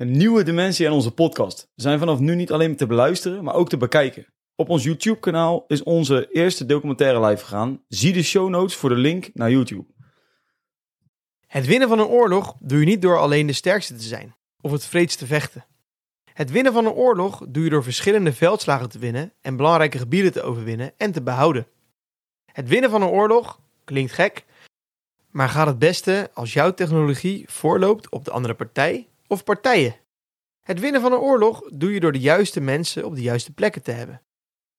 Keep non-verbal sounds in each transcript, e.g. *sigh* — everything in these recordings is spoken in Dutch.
Een nieuwe dimensie aan onze podcast. We zijn vanaf nu niet alleen te beluisteren, maar ook te bekijken. Op ons YouTube-kanaal is onze eerste documentaire live gegaan. Zie de show notes voor de link naar YouTube. Het winnen van een oorlog doe je niet door alleen de sterkste te zijn of het vreedst te vechten. Het winnen van een oorlog doe je door verschillende veldslagen te winnen en belangrijke gebieden te overwinnen en te behouden. Het winnen van een oorlog klinkt gek, maar gaat het beste als jouw technologie voorloopt op de andere partij of partijen. Het winnen van een oorlog doe je door de juiste mensen op de juiste plekken te hebben.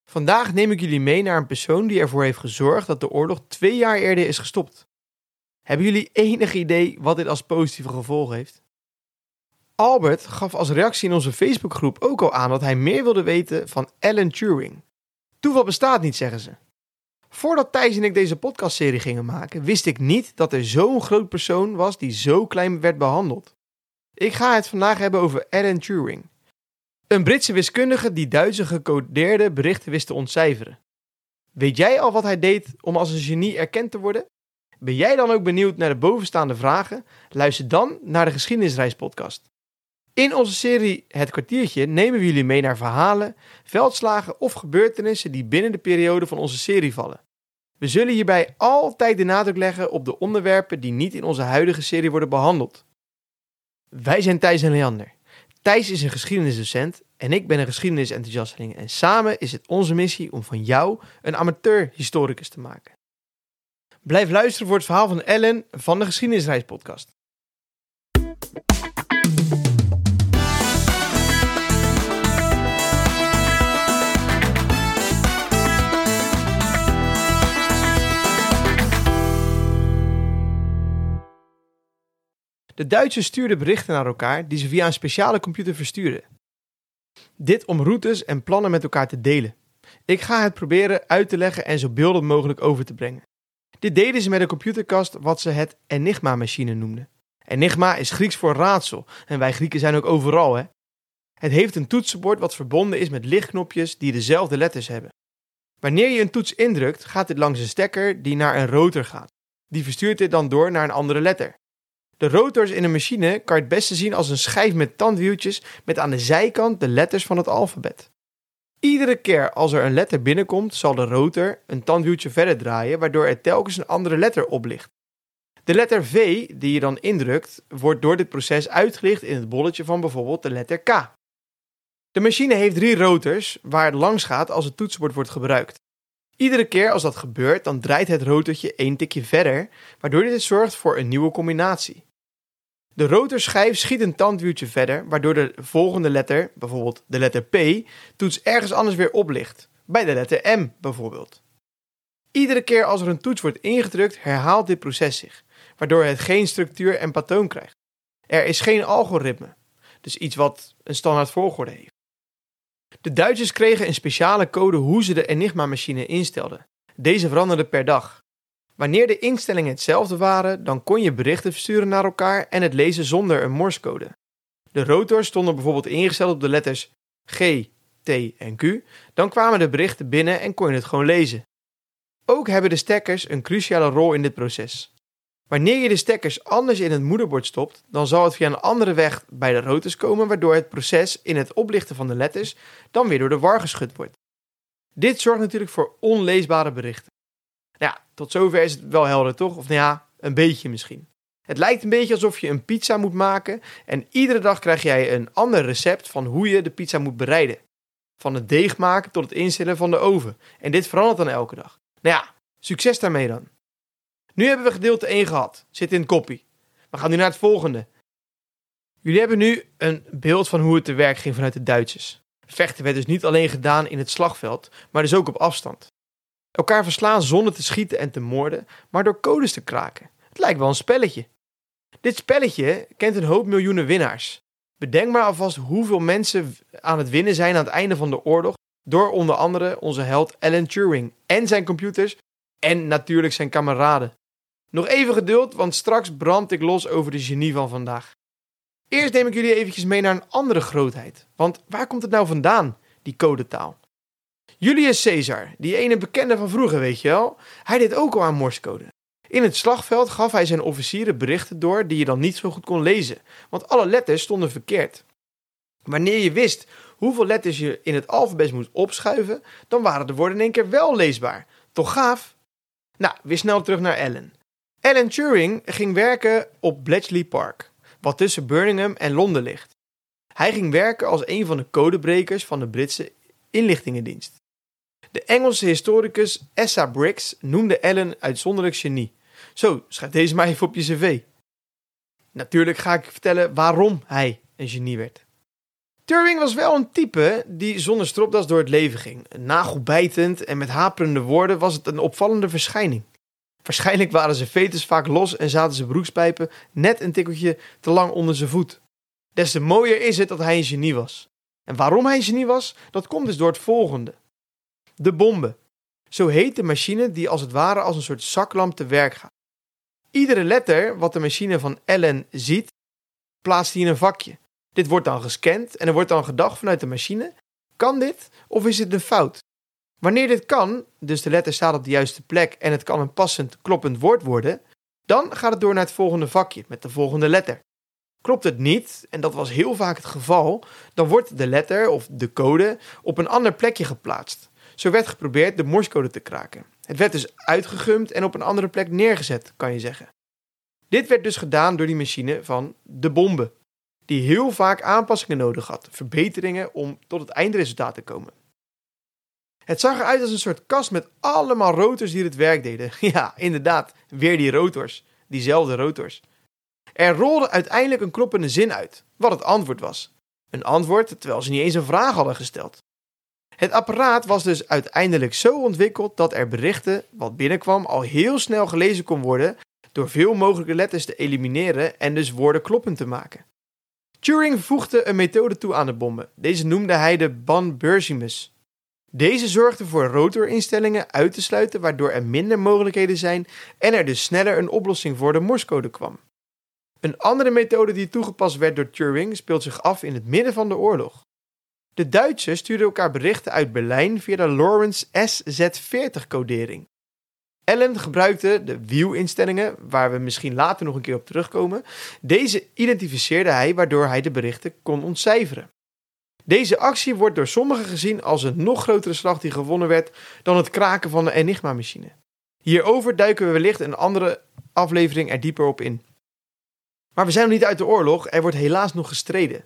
Vandaag neem ik jullie mee naar een persoon die ervoor heeft gezorgd dat de oorlog twee jaar eerder is gestopt. Hebben jullie enig idee wat dit als positieve gevolg heeft? Albert gaf als reactie in onze Facebookgroep ook al aan dat hij meer wilde weten van Alan Turing. Toeval bestaat niet, zeggen ze. Voordat Thijs en ik deze podcastserie gingen maken, wist ik niet dat er zo'n groot persoon was die zo klein werd behandeld. Ik ga het vandaag hebben over Alan Turing. Een Britse wiskundige die Duitse gecodeerde berichten wist te ontcijferen. Weet jij al wat hij deed om als een genie erkend te worden? Ben jij dan ook benieuwd naar de bovenstaande vragen? Luister dan naar de Geschiedenisreispodcast. In onze serie Het kwartiertje nemen we jullie mee naar verhalen, veldslagen of gebeurtenissen die binnen de periode van onze serie vallen. We zullen hierbij altijd de nadruk leggen op de onderwerpen die niet in onze huidige serie worden behandeld. Wij zijn Thijs en Leander. Thijs is een geschiedenisdocent en ik ben een geschiedenisenthousiasteling en samen is het onze missie om van jou een amateur-historicus te maken. Blijf luisteren voor het verhaal van Ellen van de Geschiedenisreispodcast. De Duitsers stuurden berichten naar elkaar die ze via een speciale computer verstuurden. Dit om routes en plannen met elkaar te delen. Ik ga het proberen uit te leggen en zo beeldend mogelijk over te brengen. Dit deden ze met een computerkast wat ze het Enigma-machine noemden. Enigma is Grieks voor raadsel en wij Grieken zijn ook overal, hè? Het heeft een toetsenbord wat verbonden is met lichtknopjes die dezelfde letters hebben. Wanneer je een toets indrukt, gaat dit langs een stekker die naar een rotor gaat. Die verstuurt dit dan door naar een andere letter. De rotors in een machine kan je het beste zien als een schijf met tandwieltjes met aan de zijkant de letters van het alfabet. Iedere keer als er een letter binnenkomt, zal de rotor een tandwieltje verder draaien, waardoor er telkens een andere letter oplicht. De letter V die je dan indrukt, wordt door dit proces uitgelicht in het bolletje van bijvoorbeeld de letter K. De machine heeft drie rotors waar het langs gaat als het toetsenbord wordt gebruikt. Iedere keer als dat gebeurt, dan draait het rotortje één tikje verder, waardoor dit zorgt voor een nieuwe combinatie. De rotorschijf schiet een tandwieltje verder, waardoor de volgende letter, bijvoorbeeld de letter P, toets ergens anders weer oplicht. Bij de letter M bijvoorbeeld. Iedere keer als er een toets wordt ingedrukt, herhaalt dit proces zich, waardoor het geen structuur en patroon krijgt. Er is geen algoritme, dus iets wat een standaard volgorde heeft. De Duitsers kregen een speciale code hoe ze de Enigma-machine instelden. Deze veranderde per dag. Wanneer de instellingen hetzelfde waren, dan kon je berichten versturen naar elkaar en het lezen zonder een morsecode. De rotors stonden bijvoorbeeld ingesteld op de letters G, T en Q, dan kwamen de berichten binnen en kon je het gewoon lezen. Ook hebben de stekkers een cruciale rol in dit proces. Wanneer je de stekkers anders in het moederbord stopt, dan zal het via een andere weg bij de rotors komen, waardoor het proces in het oplichten van de letters dan weer door de war geschud wordt. Dit zorgt natuurlijk voor onleesbare berichten. Nou ja, tot zover is het wel helder, toch? Of nou ja, een beetje misschien. Het lijkt een beetje alsof je een pizza moet maken en iedere dag krijg jij een ander recept van hoe je de pizza moet bereiden. Van het deeg maken tot het instellen van de oven. En dit verandert dan elke dag. Nou ja, succes daarmee dan. Nu hebben we gedeelte 1 gehad. Zit in het koppie. We gaan nu naar het volgende. Jullie hebben nu een beeld van hoe het te werk ging vanuit de Duitsers. Vechten werd dus niet alleen gedaan in het slagveld, maar dus ook op afstand. Elkaar verslaan zonder te schieten en te moorden, maar door codes te kraken. Het lijkt wel een spelletje. Dit spelletje kent een hoop miljoenen winnaars. Bedenk maar alvast hoeveel mensen aan het winnen zijn aan het einde van de oorlog door onder andere onze held Alan Turing en zijn computers en natuurlijk zijn kameraden. Nog even geduld, want straks brand ik los over de genie van vandaag. Eerst neem ik jullie eventjes mee naar een andere grootheid. Want waar komt het nou vandaan, die codetaal? Julius Caesar, die ene bekende van vroeger, weet je wel, hij deed ook al aan morsecode. In het slagveld gaf hij zijn officieren berichten door die je dan niet zo goed kon lezen, want alle letters stonden verkeerd. Wanneer je wist hoeveel letters je in het alfabet moest opschuiven, dan waren de woorden in één keer wel leesbaar. Toch gaaf? Nou, weer snel terug naar Alan. Alan Turing ging werken op Bletchley Park, wat tussen Birmingham en Londen ligt. Hij ging werken als een van de codebrekers van de Britse inlichtingendienst. De Engelse historicus Essa Briggs noemde Allen uitzonderlijk genie. Zo, schrijf deze maar even op je cv. Natuurlijk ga ik vertellen waarom hij een genie werd. Turing was wel een type die zonder stropdas door het leven ging. Nagelbijtend en met haperende woorden was het een opvallende verschijning. Waarschijnlijk waren zijn veters vaak los en zaten zijn broekspijpen net een tikkeltje te lang onder zijn voet. Des te mooier is het dat hij een genie was. En waarom hij een genie was, dat komt dus door het volgende. De bombe. Zo heet de machine die als het ware als een soort zaklamp te werk gaat. Iedere letter wat de machine van Allen ziet, plaatst hij in een vakje. Dit wordt dan gescand en er wordt dan gedacht vanuit de machine: kan dit of is het een fout? Wanneer dit kan, dus de letter staat op de juiste plek en het kan een passend kloppend woord worden, dan gaat het door naar het volgende vakje met de volgende letter. Klopt het niet, en dat was heel vaak het geval, dan wordt de letter of de code op een ander plekje geplaatst. Zo werd geprobeerd de morsecode te kraken. Het werd dus uitgegumd en op een andere plek neergezet, kan je zeggen. Dit werd dus gedaan door die machine van de bombe, die heel vaak aanpassingen nodig had, verbeteringen om tot het eindresultaat te komen. Het zag eruit als een soort kast met allemaal rotors die het werk deden. *laughs* Ja, inderdaad, weer die rotors, diezelfde rotors. Er rolde uiteindelijk een kloppende zin uit, wat het antwoord was. Een antwoord terwijl ze niet eens een vraag hadden gesteld. Het apparaat was dus uiteindelijk zo ontwikkeld dat er berichten wat binnenkwam al heel snel gelezen kon worden door veel mogelijke letters te elimineren en dus woorden kloppend te maken. Turing voegde een methode toe aan de bommen. Deze noemde hij de Ban-Bursimus. Deze zorgde voor rotorinstellingen uit te sluiten waardoor er minder mogelijkheden zijn en er dus sneller een oplossing voor de morsecode kwam. Een andere methode die toegepast werd door Turing speelt zich af in het midden van de oorlog. De Duitsers stuurden elkaar berichten uit Berlijn via de Lawrence SZ40-codering. Allen gebruikte de view-instellingen, waar we misschien later nog een keer op terugkomen. Deze identificeerde hij waardoor hij de berichten kon ontcijferen. Deze actie wordt door sommigen gezien als een nog grotere slag die gewonnen werd dan het kraken van de Enigma-machine. Hierover duiken we wellicht een andere aflevering er dieper op in. Maar we zijn nog niet uit de oorlog, er wordt helaas nog gestreden.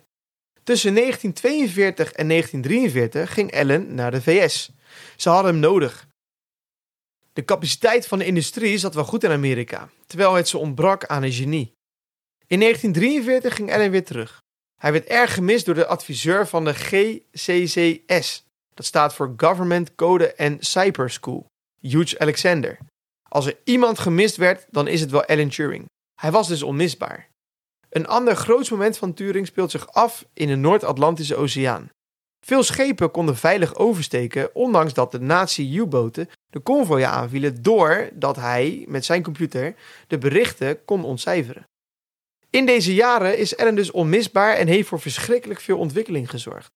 Tussen 1942 en 1943 ging Allen naar de VS. Ze hadden hem nodig. De capaciteit van de industrie zat wel goed in Amerika, terwijl het ze ontbrak aan een genie. In 1943 ging Allen weer terug. Hij werd erg gemist door de adviseur van de GCCS. Dat staat voor Government Code and Cyber School, Hugh Alexander. Als er iemand gemist werd, dan is het wel Alan Turing. Hij was dus onmisbaar. Een ander groots moment van Turing speelt zich af in de Noord-Atlantische Oceaan. Veel schepen konden veilig oversteken, ondanks dat de nazi-U-boten de konvooien aanvielen doordat hij met zijn computer de berichten kon ontcijferen. In deze jaren is Allen dus onmisbaar en heeft voor verschrikkelijk veel ontwikkeling gezorgd.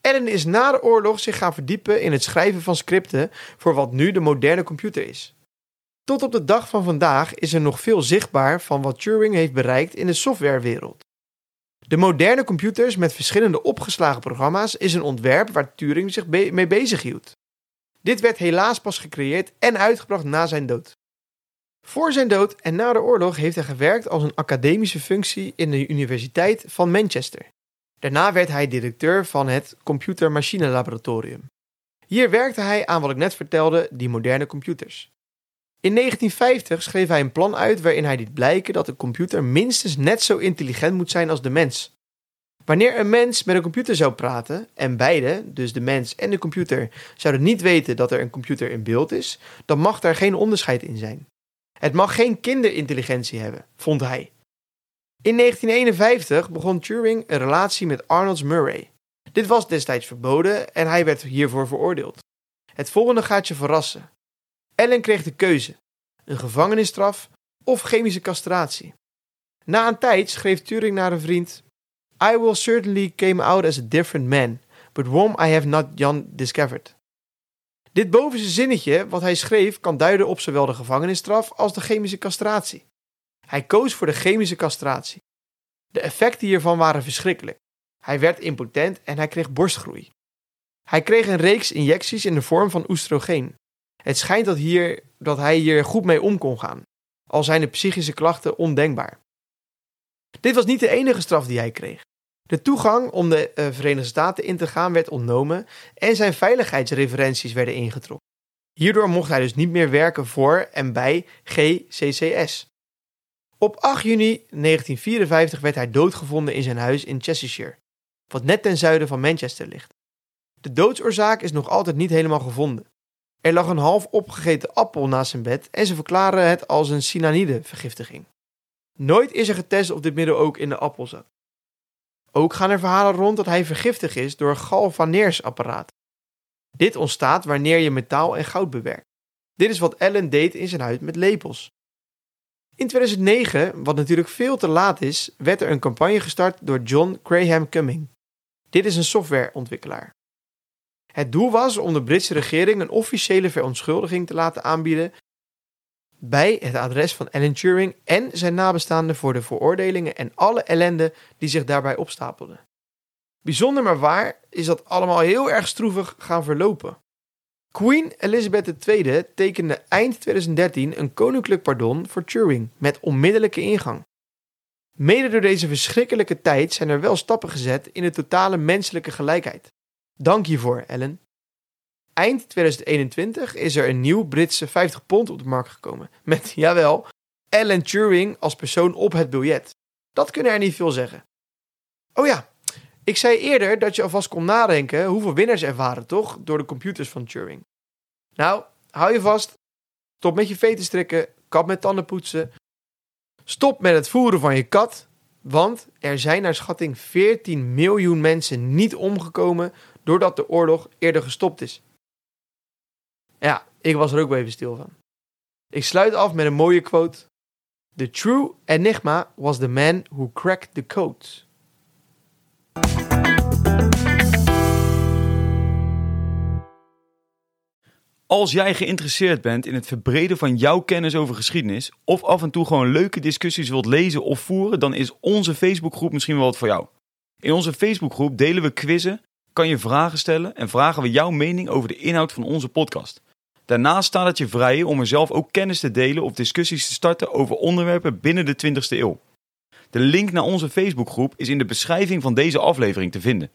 Allen is na de oorlog zich gaan verdiepen in het schrijven van scripten voor wat nu de moderne computer is. Tot op de dag van vandaag is er nog veel zichtbaar van wat Turing heeft bereikt in de softwarewereld. De moderne computers met verschillende opgeslagen programma's is een ontwerp waar Turing zich mee bezig hield. Dit werd helaas pas gecreëerd en uitgebracht na zijn dood. Voor zijn dood en na de oorlog heeft hij gewerkt als een academische functie in de Universiteit van Manchester. Daarna werd hij directeur van het Computer-Machine Laboratorium. Hier werkte hij aan wat ik net vertelde, die moderne computers. In 1950 schreef hij een plan uit waarin hij liet blijken dat de computer minstens net zo intelligent moet zijn als de mens. Wanneer een mens met een computer zou praten en beide, dus de mens en de computer, zouden niet weten dat er een computer in beeld is, dan mag daar geen onderscheid in zijn. Het mag geen kinderintelligentie hebben, vond hij. In 1951 begon Turing een relatie met Arnold Murray. Dit was destijds verboden en hij werd hiervoor veroordeeld. Het volgende gaat je verrassen. Ellen kreeg de keuze: een gevangenisstraf of chemische castratie. Na een tijd schreef Turing naar een vriend: I will certainly came out as a different man, but whom I have not yet discovered. Dit bovenste zinnetje wat hij schreef kan duiden op zowel de gevangenisstraf als de chemische castratie. Hij koos voor de chemische castratie. De effecten hiervan waren verschrikkelijk. Hij werd impotent en hij kreeg borstgroei. Hij kreeg een reeks injecties in de vorm van oestrogeen. Het schijnt dat, hier, dat hij hier goed mee om kon gaan, al zijn de psychische klachten ondenkbaar. Dit was niet de enige straf die hij kreeg. De toegang om de uh, Verenigde Staten in te gaan werd ontnomen en zijn veiligheidsreferenties werden ingetrokken. Hierdoor mocht hij dus niet meer werken voor en bij GCCS. Op 8 juni 1954 werd hij doodgevonden in zijn huis in Cheshire, wat net ten zuiden van Manchester ligt. De doodsoorzaak is nog altijd niet helemaal gevonden. Er lag een half opgegeten appel naast zijn bed en ze verklaren het als een cyanidevergiftiging. Nooit is er getest of dit middel ook in de appel zat. Ook gaan er verhalen rond dat hij vergiftigd is door een galvaneersapparaat. Dit ontstaat wanneer je metaal en goud bewerkt. Dit is wat Allen deed in zijn huid met lepels. In 2009, wat natuurlijk veel te laat is, werd er een campagne gestart door John Graham Cumming. Dit is een softwareontwikkelaar. Het doel was om de Britse regering een officiële verontschuldiging te laten aanbieden bij het adres van Alan Turing en zijn nabestaanden voor de veroordelingen en alle ellende die zich daarbij opstapelden. Bijzonder maar waar is dat allemaal heel erg stroevig gaan verlopen. Queen Elizabeth II tekende eind 2013 een koninklijk pardon voor Turing met onmiddellijke ingang. Mede door deze verschrikkelijke tijd zijn er wel stappen gezet in de totale menselijke gelijkheid. Dank hiervoor, Ellen. Eind 2021 is er een nieuw Britse 50 pond op de markt gekomen. Met, *laughs* jawel, Alan Turing als persoon op het biljet. Dat kunnen er niet veel zeggen. Oh ja, ik zei eerder dat je alvast kon nadenken hoeveel winnaars er waren, toch? Door de computers van Turing. Nou, hou je vast. Stop met je veten strikken. Kap met tanden poetsen. Stop met het voeren van je kat. Want er zijn naar schatting 14 miljoen mensen niet omgekomen doordat de oorlog eerder gestopt is. Ja, ik was er ook wel even stil van. Ik sluit af met een mooie quote. The true enigma was the man who cracked the code. Als jij geïnteresseerd bent in het verbreden van jouw kennis over geschiedenis, of af en toe gewoon leuke discussies wilt lezen of voeren, dan is onze Facebookgroep misschien wel wat voor jou. In onze Facebookgroep delen we quizzen, kan je vragen stellen en vragen we jouw mening over de inhoud van onze podcast. Daarnaast staat het je vrij om er zelf ook kennis te delen of discussies te starten over onderwerpen binnen de 20ste eeuw. De link naar onze Facebookgroep is in de beschrijving van deze aflevering te vinden.